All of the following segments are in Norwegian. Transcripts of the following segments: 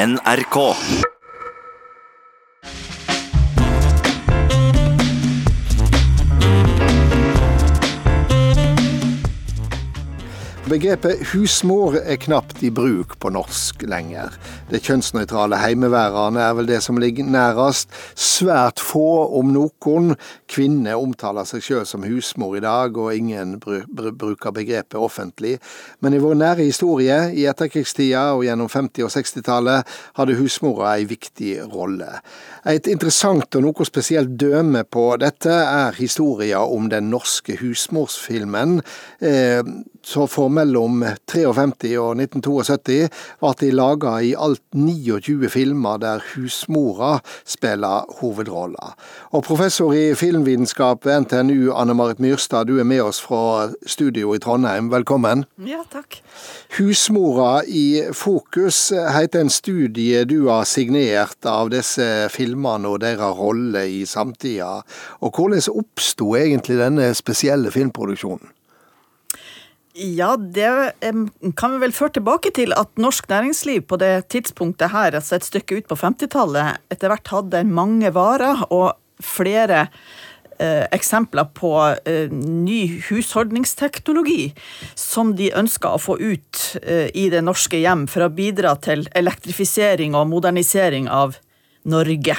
NRK. Begrepet husmor er knapt i bruk på norsk lenger. Det kjønnsnøytrale heimeværende er vel det som ligger nærest. Svært få, om noen, kvinner omtaler seg sjøl som husmor i dag, og ingen br br bruker begrepet offentlig. Men i vår nære historie, i etterkrigstida og gjennom 50- og 60-tallet, hadde husmora ei viktig rolle. Et interessant og noe spesielt døme på dette er historia om den norske husmorsfilmen. Eh, så for mellom 53 og 1972 ble de laga i alt 29 filmer der husmora spiller hovedrolla. Og professor i filmvitenskap ved NTNU, Anne Marit Myrstad, du er med oss fra studio i Trondheim. Velkommen. Ja, takk. Husmora i fokus heter en studie du har signert av disse filmene og deres rolle i samtida. Og hvordan oppsto egentlig denne spesielle filmproduksjonen? Ja, det kan vi vel føre tilbake til at norsk næringsliv på det tidspunktet her, altså et stykke ut på 50-tallet, etter hvert hadde mange varer og flere eksempler på eh, ny husholdningsteknologi som de ønsker å få ut eh, i det norske hjem for å bidra til elektrifisering og modernisering av Norge.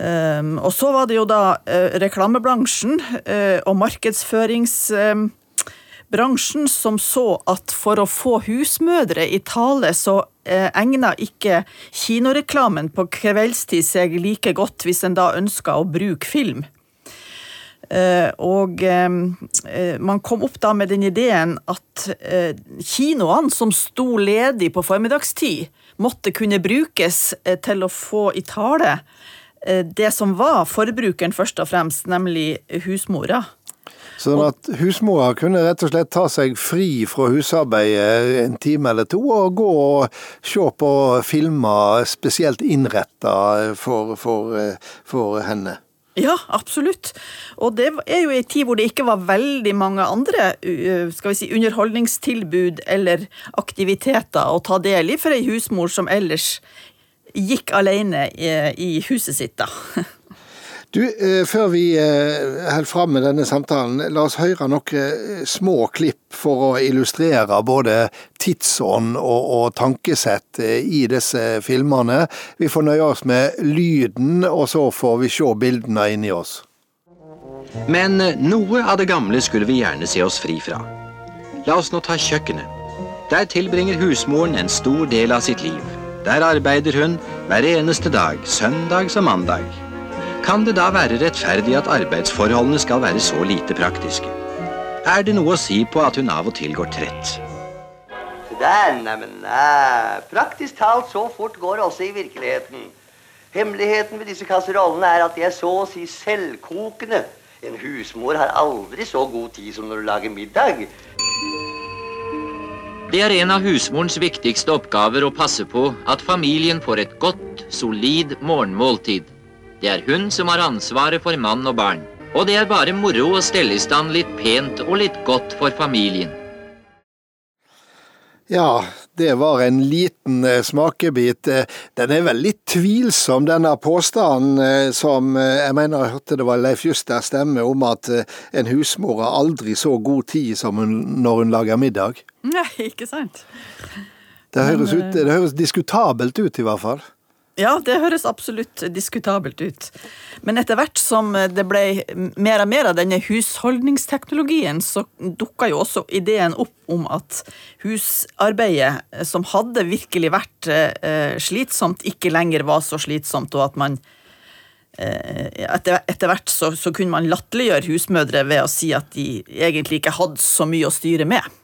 Og så var det jo da reklamebransjen og markedsførings... Bransjen som så at for å få husmødre i tale, så eh, egna ikke kinoreklamen på kveldstid seg like godt hvis en da ønska å bruke film. Eh, og eh, eh, man kom opp da med den ideen at eh, kinoene som sto ledig på formiddagstid, måtte kunne brukes eh, til å få i tale det som var forbrukeren først og fremst, nemlig husmora. Sånn at husmora kunne rett og slett ta seg fri fra husarbeidet en time eller to, og gå og se på filmer spesielt innretta for, for, for henne. Ja, absolutt. Og det er jo ei tid hvor det ikke var veldig mange andre skal vi si, underholdningstilbud eller aktiviteter å ta del i for ei husmor som ellers gikk alene i huset sitt, da. Du, eh, Før vi eh, holder fram med denne samtalen, la oss høre noen eh, små klipp for å illustrere både tidsånd og, og tankesett i disse filmene. Vi får nøye oss med lyden, og så får vi se bildene inni oss. Men noe av det gamle skulle vi gjerne se oss fri fra. La oss nå ta kjøkkenet. Der tilbringer husmoren en stor del av sitt liv. Der arbeider hun hver eneste dag, søndag som mandag. Kan det da være rettferdig at arbeidsforholdene skal være så lite praktiske? Er det noe å si på at hun av og til går trett? Der, neimen, nei. Praktisk talt så fort går også i virkeligheten. Hemmeligheten ved disse kasserollene er at de er så å si selvkokende. En husmor har aldri så god tid som når du lager middag. Det er en av husmorens viktigste oppgaver å passe på at familien får et godt, solid morgenmåltid. Det er hun som har ansvaret for mann og barn. Og det er bare moro å stelle i stand litt pent og litt godt for familien. Ja, det var en liten eh, smakebit. Eh, den er vel litt tvilsom, denne påstanden eh, som jeg mener jeg hørte det var Leif Juster stemme om at en husmor har aldri så god tid som hun, når hun lager middag. Nei, ikke sant. Det høres, ut, det høres diskutabelt ut, i hvert fall. Ja, det høres absolutt diskutabelt ut. Men etter hvert som det ble mer og mer av denne husholdningsteknologien, så dukka jo også ideen opp om at husarbeidet, som hadde virkelig vært eh, slitsomt, ikke lenger var så slitsomt, og at man eh, etter, hvert så, så kunne man latterliggjøre husmødre ved å si at de egentlig ikke hadde så mye å styre med.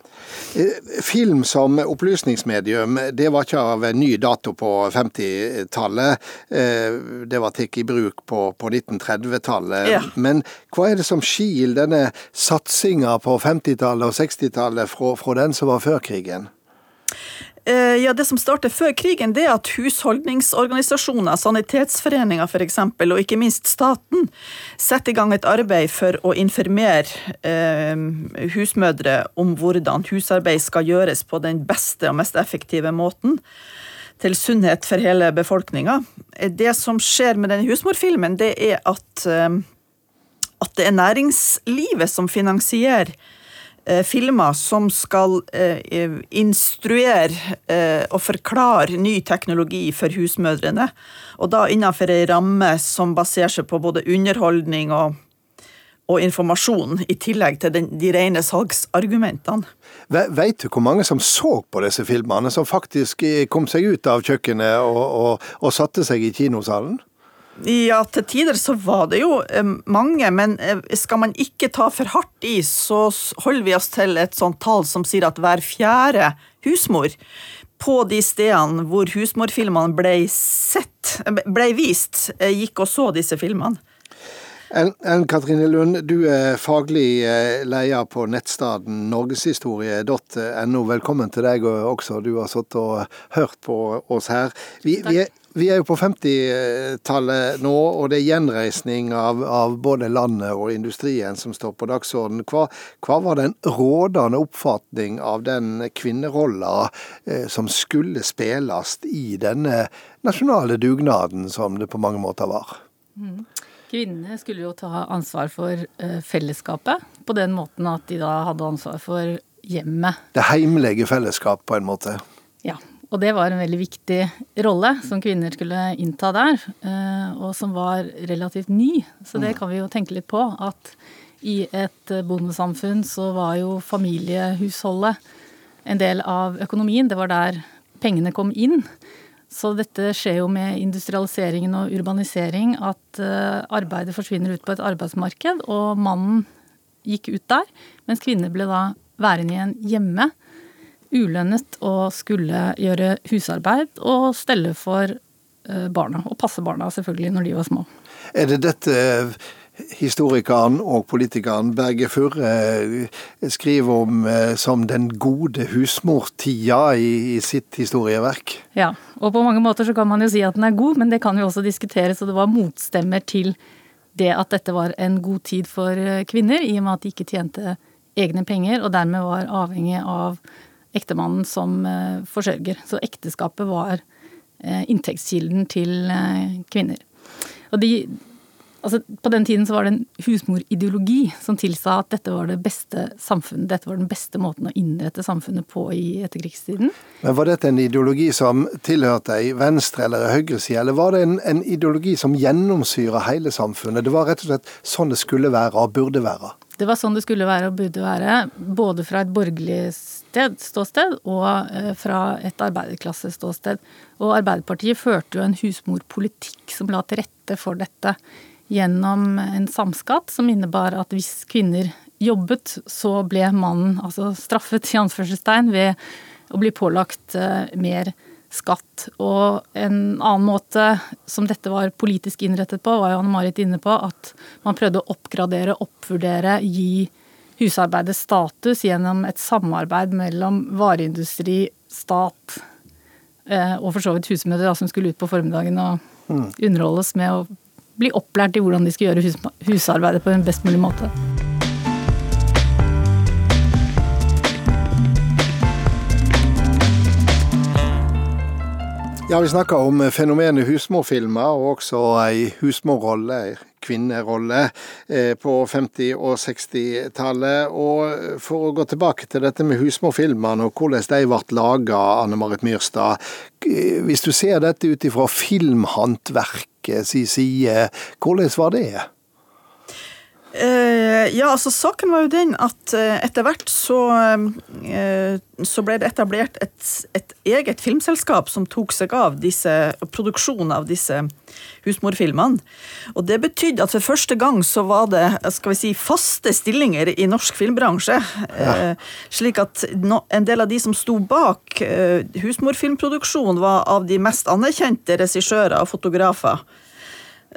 Eh, film som opplysningsmedium, det var ikke av ny dato på 50-tallet. Eh, det var tatt i bruk på, på 1930-tallet. Ja. Men hva er det som skiller denne satsinga på 50-tallet og 60-tallet fra, fra den som var før krigen? Eh, ja, Det som starter før krigen, det er at husholdningsorganisasjoner, sanitetsforeninger f.eks., og ikke minst staten, setter i gang et arbeid for å informere eh, husmødre om hvordan husarbeid skal gjøres på den beste og mest effektive måten. til sunnhet for hele befolkninga. Det som skjer med denne husmorfilmen, det er at, eh, at det er næringslivet som finansierer eh, filmer som skal eh, instruere og forklare ny teknologi for husmødrene. Og da innenfor ei ramme som baserer seg på både underholdning og og informasjon, i tillegg til den, de rene salgsargumentene. Vet du hvor mange som så på disse filmene, som faktisk eh, kom seg ut av kjøkkenet og, og, og satte seg i kinosalen? Ja, til tider så var det jo eh, mange, men eh, skal man ikke ta for hardt i, så holder vi oss til et sånt tall som sier at hver fjerde husmor på de stedene hvor husmorfilmene ble sett, ble vist, gikk og så disse filmene. Ellen Katrine Lund, du er faglig eh, leder på nettstaden norgeshistorie.no. Velkommen til deg også, du har satt og hørt på oss her. Vi, vi, er, vi er, jo på 50-tallet nå, og det er gjenreisning av, av, både landet og industrien som står på dagsordenen. Hva, hva var den rådende oppfatning av den kvinnerolla eh, som skulle spilles i denne nasjonale dugnaden som det på mange måter var? Mm. Kvinnene skulle jo ta ansvar for uh, fellesskapet, på den måten at de da hadde ansvar for hjemmet. Det heimelige fellesskap, på en måte? Ja. Og det var en veldig viktig rolle som kvinner skulle innta der, uh, og som var relativt ny. Så det mm. kan vi jo tenke litt på. At i et bondesamfunn så var jo familiehusholdet en del av økonomien. Det var der pengene kom inn. Så dette skjer jo med industrialiseringen og urbanisering at eh, arbeidet forsvinner ut på et arbeidsmarked, og mannen gikk ut der, mens kvinner ble da værende igjen hjemme, ulønnet å skulle gjøre husarbeid og stelle for eh, barna. Og passe barna, selvfølgelig, når de var små. Er det dette historikeren og politikeren Berge Furre eh, skriver om eh, som den gode husmortida i, i, sitt historieverk. Ja, og på mange måter så kan man jo si at den er god, men det kan jo også diskuteres, og det var motstemmer til det at dette var en god tid for eh, kvinner, i og med at de ikke tjente egne penger, og dermed var avhengig av ektemannen som forsørger. Så ekteskapet var inntektskilden til kvinner. Og de, Altså, på den tiden så var det en husmorideologi som tilsa at dette var det beste samfunnet, dette var den beste måten å innrette samfunnet på i etterkrigstiden. Men Var dette en ideologi som tilhørte ei venstre- eller høyreside, eller var det en, en ideologi som gjennomsyra hele samfunnet? Det var rett og slett sånn det skulle være og burde være? Det var sånn det skulle være og burde være, både fra et borgerlig sted, ståsted og eh, fra et arbeiderklasseståsted. Og Arbeiderpartiet førte jo en husmorpolitikk som la til rette for dette gjennom en samskatt som innebar at hvis kvinner jobbet, så ble mannen altså straffet i anførselstegn ved å bli pålagt mer mer skatt. Og en annen måte som dette var politisk innrettet på, var jo Anne-Marit inne på, at man prøvde å oppgradere, oppvurdere, gi husarbeidet status gjennom et samarbeid mellom vareindustri, stat eh, og for så vidt husmødre som skulle ut på formiddagen og mm. underholdes med å bli opplært i hvordan de skal gjøre husarbeidet på en best mulig måte. Ja, Vi snakker om fenomenet husmorfilmer, og også ei husmorrolle, kvinnerolle, eh, på 50- og 60-tallet. Og For å gå tilbake til dette med husmorfilmene og hvordan de ble laga, Anne Marit Myrstad. Hvis du ser dette ut ifra filmhåndverket si side. Hvordan var det? Uh, ja, altså saken var jo den at uh, etter hvert så, uh, så ble det etablert et, et, eget filmselskap som tok seg av disse, produksjonen av disse husmorfilmene. Og det betydde at for første gang så var det skal vi si, faste stillinger i norsk filmbransje. Ja. slik at en del av de som sto bak husmorfilmproduksjon, var av de mest anerkjente regissører og fotografer.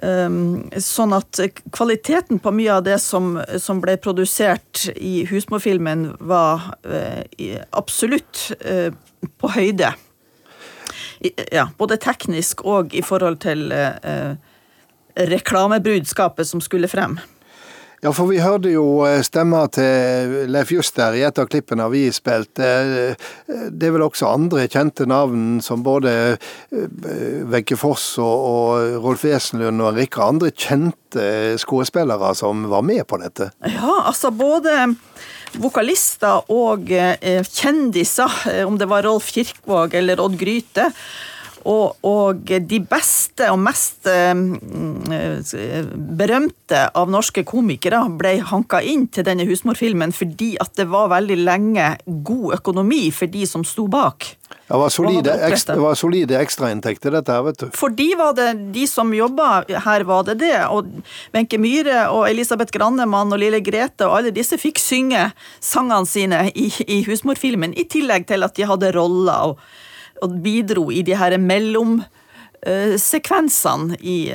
Ehm, sånn at kvaliteten på mye av det som, som ble produsert i husmorfilmen, var eh, absolutt eh, på høyde. Ja, både teknisk og i forhold til reklamebrudskapet reklamebudskapet som skulle frem. Ja, for vi hørte jo eh, stemmer til Leif Juster i et av klippene vi spilte. Eh, det er vel også andre kjente navn, som både eh, Wenche Foss og Rolf Wesenlund og en rekke andre kjente skuespillere som var med på dette? Ja, altså både vokalister og kjendiser, om det var Rolf Kirkvåg eller Odd Gryte. Og, og, de beste og mest eh, berømte av norske komikere ble hanka inn til denne husmorfilmen fordi at det var veldig lenge god økonomi for de som sto bak. Det var solide, ekstra, det var solide ekstrainntekter, dette her, vet du. For de var det, de som jobba her, var det det. Og Wenche Myhre og Elisabeth Grannemann og Lille Grete og alle disse fikk synge sangene sine i, i husmorfilmen, i tillegg til at de hadde roller. og og bidro i de her mellomsekvensene i,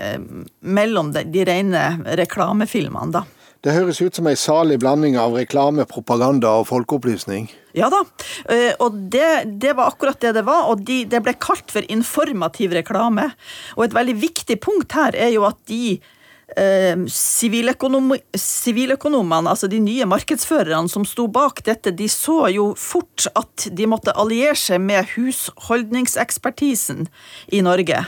mellom de, de rene reklamefilmene, da. Det høres ut som ei salig blanding av reklame, propaganda og folkeopplysning. Ja da, uh, og det, det, var akkurat det det var. Og de, det ble kalt for informativ reklame. Og et veldig viktig punkt her er jo at de Eh, siviløkonomene, altså de nye markedsførerne som sto bak dette, de så jo fort at de måtte alliere seg med husholdningsekspertisen i Norge.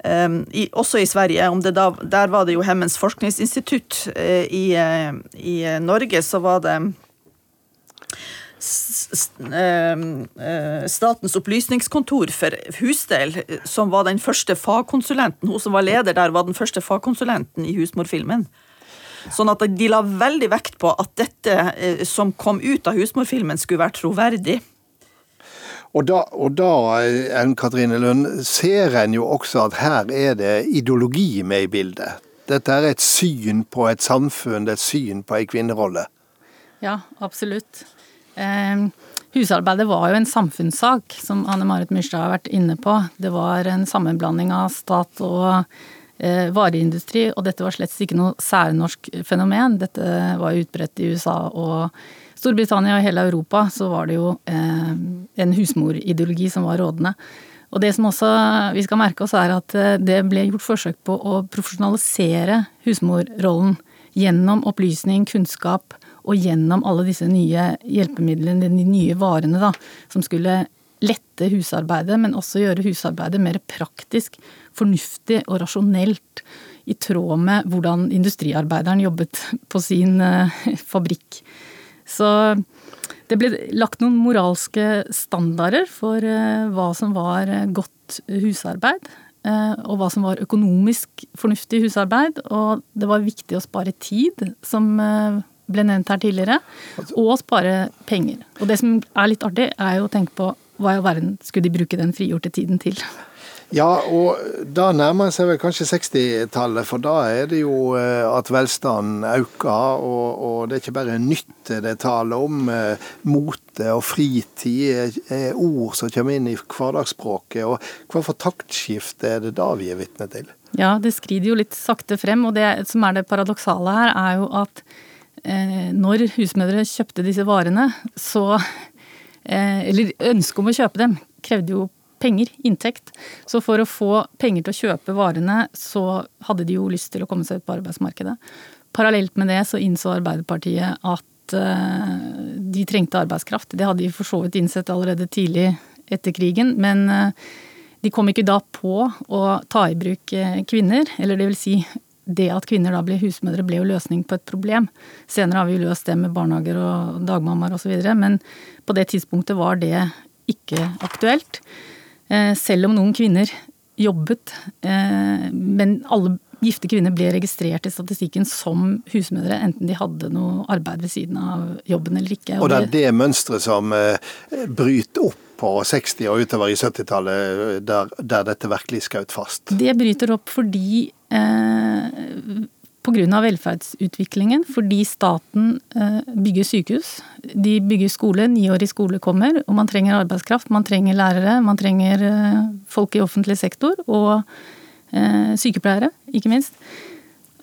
Um, i, også i Sverige. Da, der var det jo Hemmens forskningsinstitutt. Uh, i, uh, I Norge så var det Ehm, Statens opplysningskontor for husdel, som var den første fagkonsulenten. Hun som var leder der, var den første fagkonsulenten i husmorfilmen. Sånn at de la veldig vekt på at dette eh, som kom ut av husmorfilmen, skulle være troverdig. Og da, og da eh, Katrine Lund, ser en jo også at her er det ideologi med i bildet. Dette er et syn på et samfunn, det er et syn på ei kvinnerolle. Ja, absolutt. Eh, husarbeidet var jo en samfunnssak, som Anne Marit Myrstad har vært inne på. Det var en sammenblanding av stat og eh, vareindustri, og dette var slett ikke noe særnorsk fenomen. Dette var utbredt i USA og Storbritannia og hele Europa. Så var det jo eh, en husmorideologi som var rådende. Og det som også vi skal merke oss, er at eh, det ble gjort forsøk på å profesjonalisere husmorrollen gjennom opplysning, kunnskap og gjennom alle disse nye hjelpemidlene, de nye varene, da, som skulle lette husarbeidet, men også gjøre husarbeidet mer praktisk, fornuftig og rasjonelt. I tråd med hvordan industriarbeideren jobbet på sin uh, fabrikk. Så det ble lagt noen moralske standarder for uh, hva som var godt husarbeid. Og hva som var økonomisk fornuftig husarbeid. Og det var viktig å spare tid, som ble nevnt her tidligere, og spare penger. Og det som er litt artig, er jo å tenke på hva i all verden skulle de bruke den frigjorte tiden til? Ja, og da nærmer seg vel kanskje 60-tallet, for da er det jo eh, at velstanden øker. Og, og det er ikke bare nytte det er tale om. Eh, mote og fritid er ord som kommer inn i hverdagsspråket. Og hva for taktskifte er det da vi er vitne til? Ja, det skrider jo litt sakte frem. Og det som er det paradoksale her, er jo at når husmødre kjøpte disse varene, så eh, Eller ønsket om å kjøpe dem krevde jo penger, inntekt. Så for å få penger til å kjøpe varene, så hadde de jo lyst til å komme seg ut på arbeidsmarkedet. Parallelt med det så innså Arbeiderpartiet at eh, de trengte arbeidskraft. Det hadde de for så vidt innsett allerede tidlig etter krigen, men de kom ikke da på å ta i bruk kvinner, eller det vil si det at kvinner da ble husmødre, ble jo løsning på et problem. Senere har vi jo løst det med barnehager og dagmammaer osv., men på det tidspunktet var det ikke aktuelt. Eh, selv om noen kvinner jobbet, eh, men alle gifte kvinner ble registrert i statistikken som husmødre, enten de hadde noe arbeid ved siden av jobben eller ikke. Og det er det mønsteret som eh, bryter opp på 60- og utover i 70-tallet, der, der, dette virkelig skjøt fast? Det bryter opp fordi eh, Pga. velferdsutviklingen, fordi staten eh, bygger sykehus. De bygger skole, niårig skole kommer, og man trenger arbeidskraft. Man trenger lærere, man trenger eh, folk i offentlig sektor, og eh, sykepleiere, ikke minst.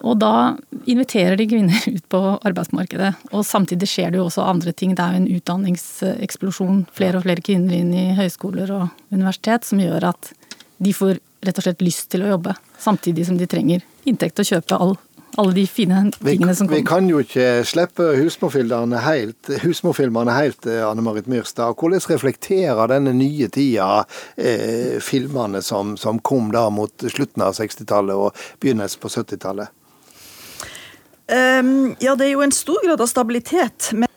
Og da inviterer de kvinner ut på arbeidsmarkedet. Og samtidig skjer det jo også andre ting. Det er jo en utdanningseksplosjon. Flere og flere kvinner inn i høyskoler og universitet som gjør at de får rett og slett lyst til å jobbe. Samtidig som de trenger inntekt til å kjøpe all alle de fine tingene som kommer. Vi kan jo ikke slippe husmorfilmene helt, husmorfilmene helt, eh, Anne Marit Myrstad. Hvordan reflekterer denne nye tida eh, filmene som, som, kom da mot slutten av 60-tallet og begynnelsen på 70-tallet? Um, ja, det er jo en stor grad av stabilitet. men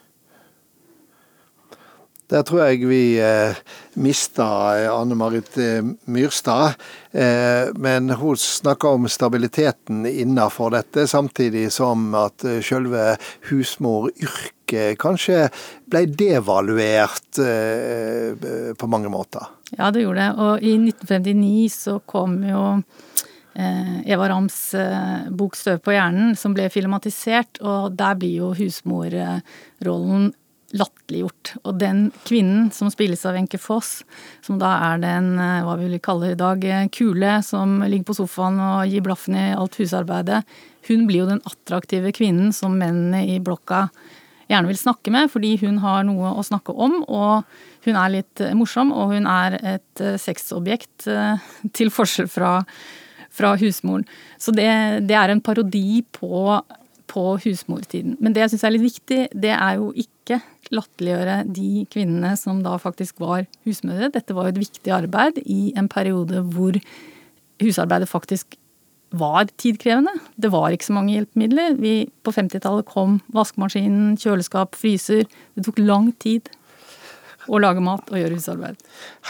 der tror jeg vi eh, mista eh, Anne Marit eh, Myrstad. Eh, men hun snakker om stabiliteten innafor dette, samtidig som at eh, selve husmoryrket kanskje ble devaluert eh, på mange måter. Ja, det gjorde det. Og i 1959 så kom jo Eva Rams bok 'Støv på hjernen', som ble filmatisert, og der blir jo husmorrollen latterliggjort. Og den kvinnen som spilles av Wenche Foss, som da er den eh, hva vi vil kalle i dag eh, kule, som ligger på sofaen og gir blaffen i alt husarbeidet, hun blir jo den attraktive kvinnen som mennene i blokka gjerne vil snakke med, fordi hun har noe å snakke om, og hun er litt eh, morsom, og hun er et sexobjekt, til forskjell fra, fra husmoren. Så det, det, er en parodi på, på husmortiden. Men det jeg syns er litt viktig, det er jo ikke latterliggjøre de kvinnene som da faktisk var husmødre. Dette var jo et viktig arbeid i en periode hvor husarbeidet faktisk var tidkrevende. Det var ikke så mange hjelpemidler. Vi, på 50-tallet kom vaskemaskinen, kjøleskap, fryser. Det tok lang tid å lage mat og gjøre husarbeid.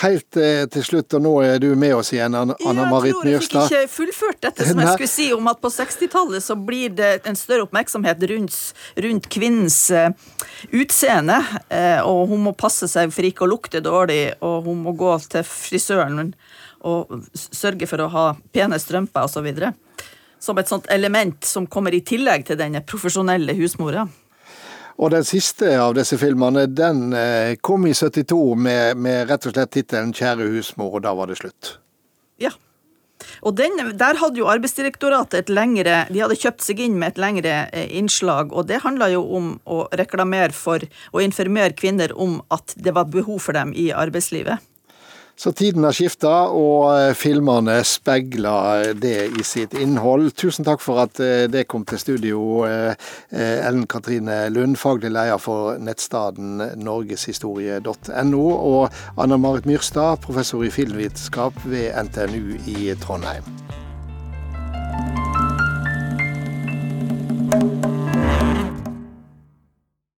Helt eh, til slutt, og nå er du med oss igjen, Anna Marit Mjøstad. Jeg tror jeg fikk ikke fullført dette som jeg skulle si om at på 60-tallet så blir det en større oppmerksomhet rundt, rundt kvinnens uh, utseende. Uh, og hun må passe seg for ikke å lukte dårlig, og hun må gå til frisøren og sørge for å ha pene strømper osv. Som et sånt element som kommer i tillegg til denne profesjonelle husmora. Og den siste av disse filmene den eh, kom i 72 med, med rett og slett tittelen 'Kjære husmor', og da var det slutt. Ja. Og den, Der hadde jo Arbeidsdirektoratet et lengre De hadde kjøpt seg inn med et lengre eh, innslag, og det handla jo om å reklamere for og informere kvinner om at det var behov for dem i arbeidslivet. Så tiden har skifta, og eh, filmene speiler det i sitt innhold. Tusen takk for at eh, det kom til studio, eh, Ellen Katrine Lund, faglig leder for nettstaden norgeshistorie.no, og Anna Marit Myrstad, professor i filmvitenskap ved NTNU i Trondheim.